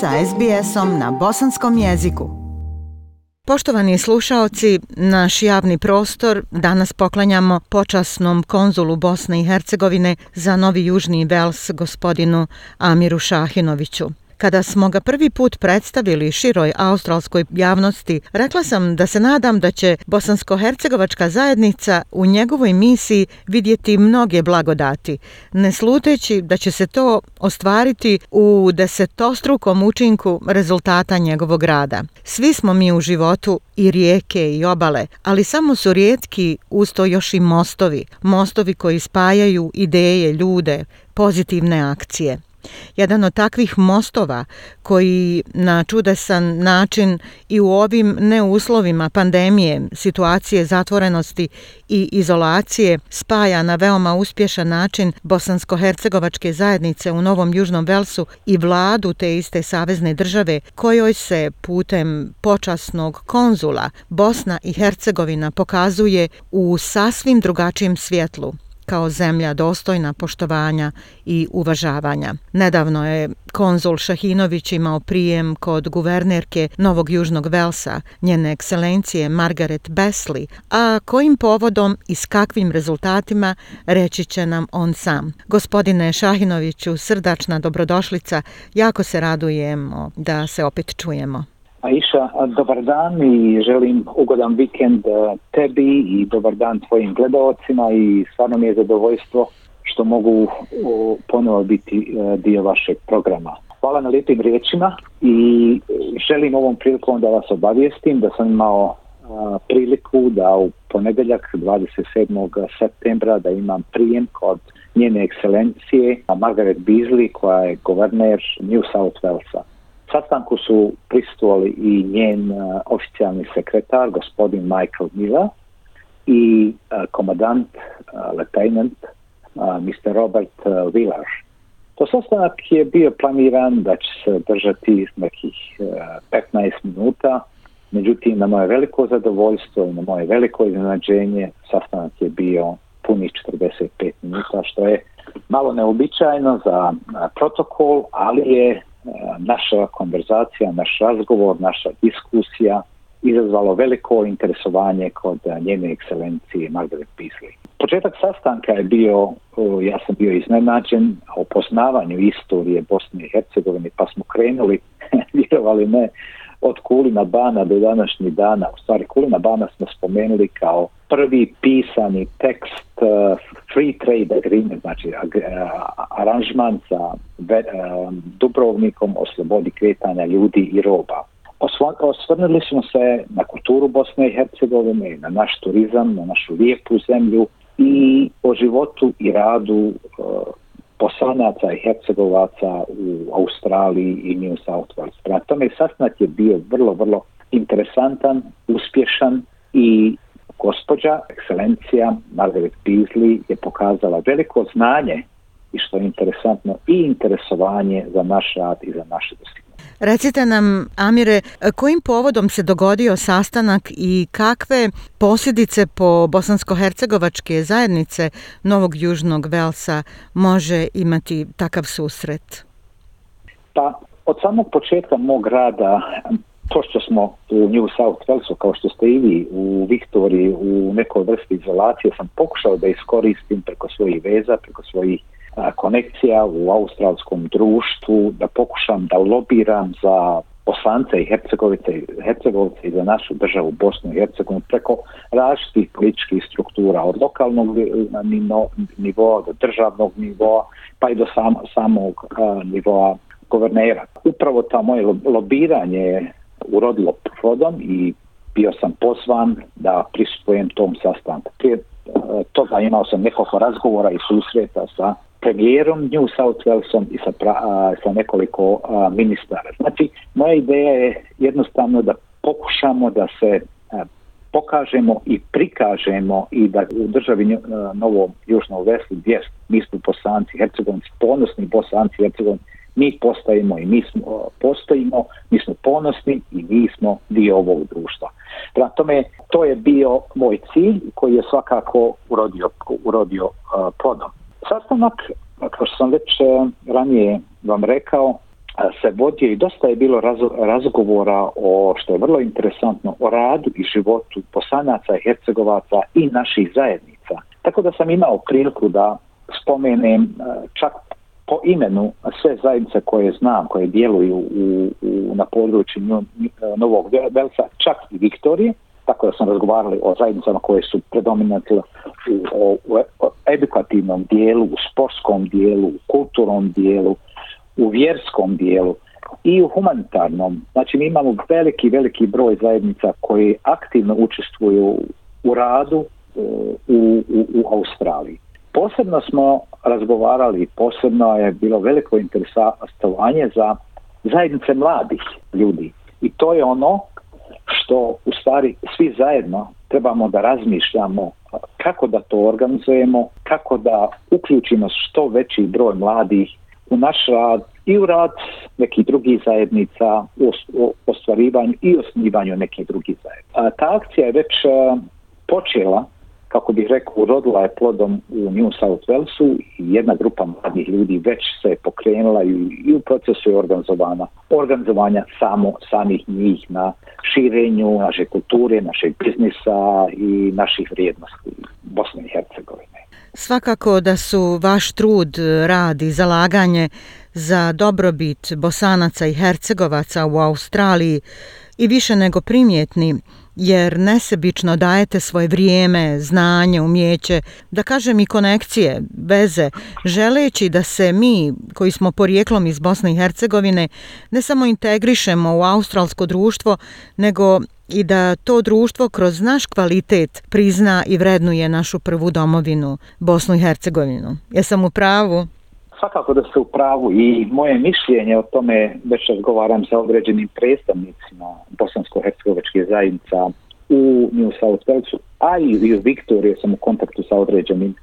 sa SBS-om na bosanskom jeziku. Poštovani slušaoci, naš javni prostor danas poklanjamo počasnom konzulu Bosne i Hercegovine za Novi Južni Vels gospodinu Amiru Šahinoviću. Kada smo ga prvi put predstavili široj australskoj javnosti, rekla sam da se nadam da će bosansko-hercegovačka zajednica u njegovoj misiji vidjeti mnoge blagodati, ne sluteći da će se to ostvariti u desetostrukom učinku rezultata njegovog rada. Svi smo mi u životu i rijeke i obale, ali samo su rijetki usto još i mostovi, mostovi koji spajaju ideje ljude, pozitivne akcije. Jedan od takvih mostova koji na čudesan način i u ovim neuslovima pandemije, situacije zatvorenosti i izolacije spaja na veoma uspješan način bosansko-hercegovačke zajednice u Novom Južnom Velsu i vladu te iste savezne države kojoj se putem počasnog konzula Bosna i Hercegovina pokazuje u sasvim drugačijem svjetlu kao zemlja dostojna poštovanja i uvažavanja. Nedavno je konzul Šahinović imao prijem kod guvernerke Novog Južnog Velsa, njene ekscelencije Margaret Besley, a kojim povodom i s kakvim rezultatima reći će nam on sam. Gospodine Šahinoviću, srdačna dobrodošlica, jako se radujemo da se opet čujemo. Aisha, dobar dan i želim ugodan vikend e, tebi i dobar dan tvojim gledalcima i stvarno mi je zadovoljstvo što mogu ponovo biti e, dio vašeg programa. Hvala na lijepim riječima i želim ovom prilikom da vas obavijestim da sam imao e, priliku da u ponedeljak 27. septembra da imam prijem kod njene ekscelencije Margaret Beasley koja je guverner New South Walesa. Sastanku su pristovali i njen e, oficijalni sekretar, gospodin Michael Miller, i e, komadant, e, lieutenant, Mr. Robert Villar. To sastanak je bio planiran da će se držati nekih 15 minuta, međutim na moje veliko zadovoljstvo i na moje veliko iznenađenje sastanak je bio puni 45 minuta, što je malo neobičajno za protokol, ali je naša konverzacija, naš razgovor, naša diskusija izazvalo veliko interesovanje kod eh, njene ekscelencije Margaret Beasley. Početak sastanka je bio, eh, ja sam bio iznenađen o poznavanju istorije Bosne i Hercegovine, pa smo krenuli, vjerovali ne, od Kulina Bana do današnjih dana. U stvari, Kulina Bana smo spomenuli kao prvi pisani tekst eh, free trade agreement, znači ag, e, aranžman sa ve, a, e, Dubrovnikom o slobodi kretanja ljudi i roba. Osva, osvrnili smo se na kulturu Bosne i Hercegovine, na naš turizam, na našu lijepu zemlju i o životu i radu a, e, poslanaca i hercegovaca u Australiji i New South Wales. Prima tome, sasnat je bio vrlo, vrlo interesantan, uspješan i gospođa, ekscelencija Margaret Beasley je pokazala veliko znanje i što je interesantno i interesovanje za naš rad i za naše dostignuće. Recite nam, Amire, kojim povodom se dogodio sastanak i kakve posljedice po bosansko-hercegovačke zajednice Novog Južnog Velsa može imati takav susret? Pa, od samog početka mog rada to što smo u New South Walesu, kao što ste i vi u Viktoriji, u nekoj vrsti izolacije, sam pokušao da iskoristim preko svojih veza, preko svojih a, konekcija u australskom društvu, da pokušam da lobiram za poslance i Hercegovice, Hercegovice i za našu državu Bosnu i Hercegovinu preko različitih političkih struktura od lokalnog e, nivoa do državnog nivoa pa i do sam, samog a, nivoa guvernera. Upravo ta moje lobiranje urodilo prodom i bio sam pozvan da prisutujem tom sastanku. Prije eh, toga imao sam nekoliko razgovora i susreta sa premijerom New South Walesom i sa, pra, sa nekoliko ministara. Znači, moja ideja je jednostavno da pokušamo da se eh, pokažemo i prikažemo i da u državi eh, Novom Južnom Veslu gdje mi smo bosanci, hercegovanci, ponosni bosanci, hercegovanci, mi postajemo i mi smo e, postojimo, mi smo ponosni i mi smo dio ovog društva. Prema tome, to je bio moj cilj koji je svakako urodio, urodio uh, plodom. Sastanak, kao što sam već uh, ranije vam rekao, uh, se vodio i dosta je bilo raz, razgovora o, što je vrlo interesantno, o radu i životu posanaca, hercegovaca i naših zajednica. Tako da sam imao priliku da spomenem uh, čak po imenu sve zajednice koje znam, koje djeluju u, u, na području e, Novog Velsa, čak i Viktorije, tako da sam razgovarali o zajednicama koje su predominantno u, o, o edukativnom dijelu, u sportskom dijelu, u kulturnom dijelu, u vjerskom dijelu i u humanitarnom. Znači mi imamo veliki, veliki broj zajednica koji aktivno učestvuju u radu e, u, u, u Australiji posebno smo razgovarali, posebno je bilo veliko interesovanje za zajednice mladih ljudi. I to je ono što u stvari svi zajedno trebamo da razmišljamo kako da to organizujemo, kako da uključimo što veći broj mladih u naš rad i u rad nekih drugih zajednica, u ostvarivanju i osnivanju nekih drugih zajednica. A ta akcija je već eh, počela kako bih rekao, urodila je plodom u New South Walesu i jedna grupa mladih ljudi već se je pokrenula i, i u procesu je organizovana organizovanja samo samih njih na širenju naše kulture, našeg biznisa i naših vrijednosti Bosne i Hercegovine. Svakako da su vaš trud, rad i zalaganje za dobrobit bosanaca i hercegovaca u Australiji i više nego primjetni, jer nesebično dajete svoje vrijeme, znanje, umjeće, da kažem i konekcije, veze, želeći da se mi, koji smo porijeklom iz Bosne i Hercegovine, ne samo integrišemo u australsko društvo, nego i da to društvo kroz naš kvalitet prizna i vrednuje našu prvu domovinu, Bosnu i Hercegovinu. Jesam u pravu? svakako da se u pravu i moje mišljenje o tome već razgovaram sa određenim predstavnicima bosansko-hercegovačke zajednica u New South Walesu, a i u Viktorije sam u kontaktu sa određenim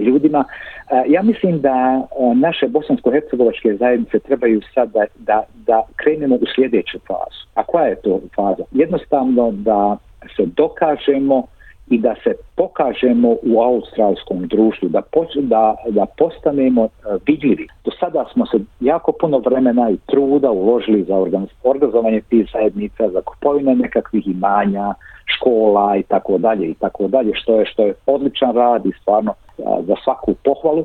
ljudima. E, ja mislim da e, naše bosansko-hercegovačke zajednice trebaju sad da, da, da krenemo u sljedeću fazu. A koja je to faza? Jednostavno da se dokažemo i da se pokažemo u australskom društvu, da, po, da, da postanemo e, vidljivi. Do sada smo se jako puno vremena i truda uložili za organizovanje tih zajednica, za kupovine nekakvih imanja, škola i tako dalje i tako dalje, što je što je odličan rad i stvarno e, za svaku pohvalu.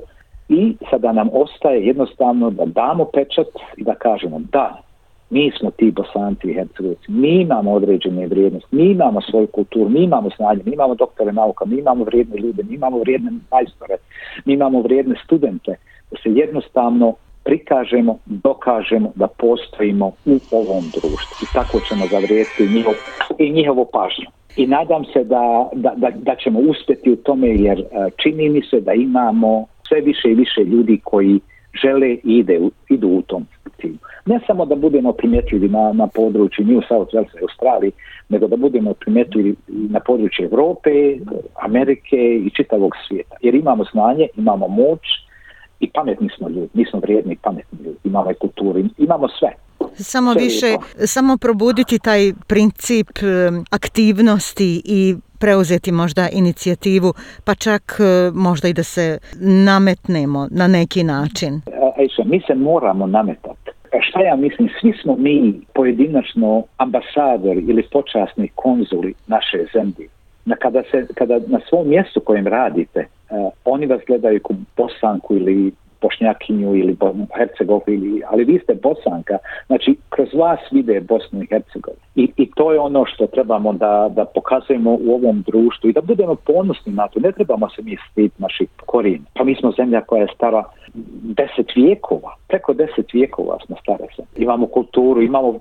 I sada nam ostaje jednostavno da damo pečat i da kažemo da, mi smo ti bosanci i hercegovici, mi imamo određene vrijednosti, mi imamo svoju kulturu, mi imamo znanje, mi imamo doktore nauka, mi imamo vrijedne ljude, mi imamo vrijedne majstore, mi imamo vrijedne studente, da se jednostavno prikažemo, dokažemo da postojimo u ovom društvu. I tako ćemo zavrijeti njihov, i njihovo pažnju. I nadam se da, da, da, da ćemo uspjeti u tome, jer e, čini mi se da imamo sve više i više ljudi koji žele i ide, idu u tom tim. Ne samo da budemo primjetljivi na, na području New South Wales i Australiji, nego da budemo primjetljivi na području Evrope, Amerike i čitavog svijeta. Jer imamo znanje, imamo moć i pametni smo ljudi. Mi smo vrijedni i pametni ljudi. Imamo i kulturu, imamo sve. Samo sve više, to. samo probuditi taj princip aktivnosti i preuzeti možda inicijativu, pa čak e, možda i da se nametnemo na neki način. Ejša, mi se moramo nametati. E, šta ja mislim, svi smo mi pojedinačno ambasadori ili počasni konzuli naše zemlje. Na kada, se, kada na svom mjestu kojem radite, eh, oni vas gledaju kao bosanku ili bošnjakinju ili hercegov, ili, ali vi ste bosanka, znači kroz vas vide Bosnu i Hercegov. I, I to je ono što trebamo da, da pokazujemo u ovom društvu i da budemo ponosni na to. Ne trebamo se mi stiti naših korijena. Pa mi smo zemlja koja je stara deset vijekova, preko deset vijekova smo stare se. Imamo kulturu, imamo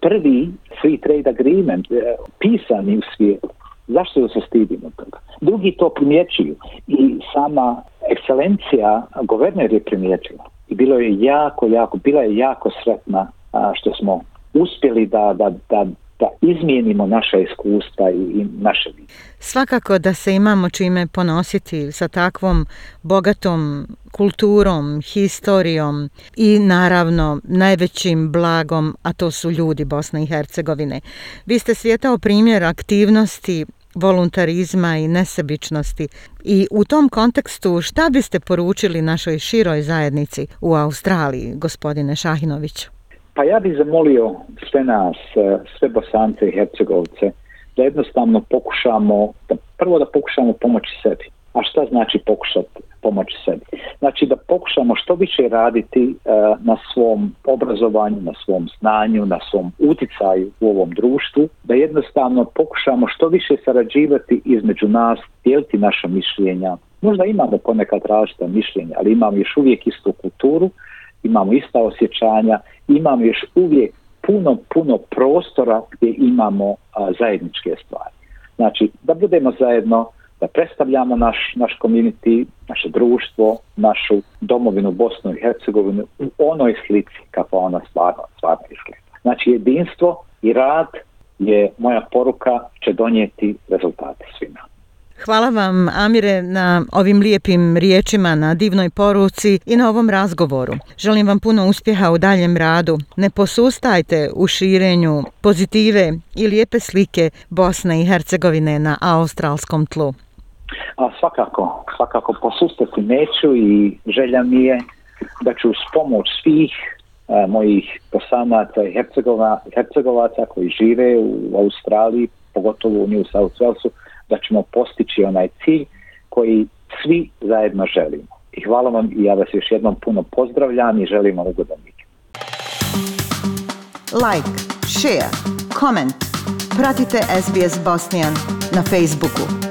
prvi free trade agreement e, pisani u svijetu. Zašto joj se stidimo toga? Drugi to primjećuju i sama ekscelencija governor je primjećila i bilo je jako, jako, bila je jako sretna što smo uspjeli da, da, da da izmijenimo naša iskustva i, i naše vidje. Svakako da se imamo čime ponositi sa takvom bogatom kulturom, historijom i naravno najvećim blagom, a to su ljudi Bosne i Hercegovine. Vi ste svjetao primjer aktivnosti voluntarizma i nesebičnosti. I u tom kontekstu šta biste poručili našoj široj zajednici u Australiji, gospodine Šahinoviću? Pa ja bih zamolio sve nas, eh, sve Bosance i Hercegovce, da jednostavno pokušamo, da prvo da pokušamo pomoći sebi. A šta znači pokušati pomoći sebi? Znači da pokušamo što više raditi eh, na svom obrazovanju, na svom znanju, na svom uticaju u ovom društvu, da jednostavno pokušamo što više sarađivati između nas, dijeliti naša mišljenja. Možda imamo ponekad različita mišljenja, ali imamo još uvijek istu kulturu, imamo ista osjećanja, imamo još uvijek puno, puno prostora gdje imamo a, zajedničke stvari. Znači, da budemo zajedno, da predstavljamo naš, naš community, naše društvo, našu domovinu Bosnu i Hercegovinu u onoj slici kako ona stvarno, stvarno izgleda. Znači, jedinstvo i rad je moja poruka će donijeti rezultate svima. Hvala vam, Amire, na ovim lijepim riječima, na divnoj poruci i na ovom razgovoru. Želim vam puno uspjeha u daljem radu. Ne posustajte u širenju pozitive i lijepe slike Bosne i Hercegovine na australskom tlu. A svakako, svakako posustati neću i želja mi je da ću s pomoć svih a, mojih posanaca i hercegova, hercegovaca koji žive u Australiji, pogotovo u New South Walesu, da ćemo postići onaj cilj koji svi zajedno želimo. I hvala vam i ja vas još jednom puno pozdravljam i želim vam ugodan vikend. Like, share, comment. Pratite SBS Bosnian na Facebooku.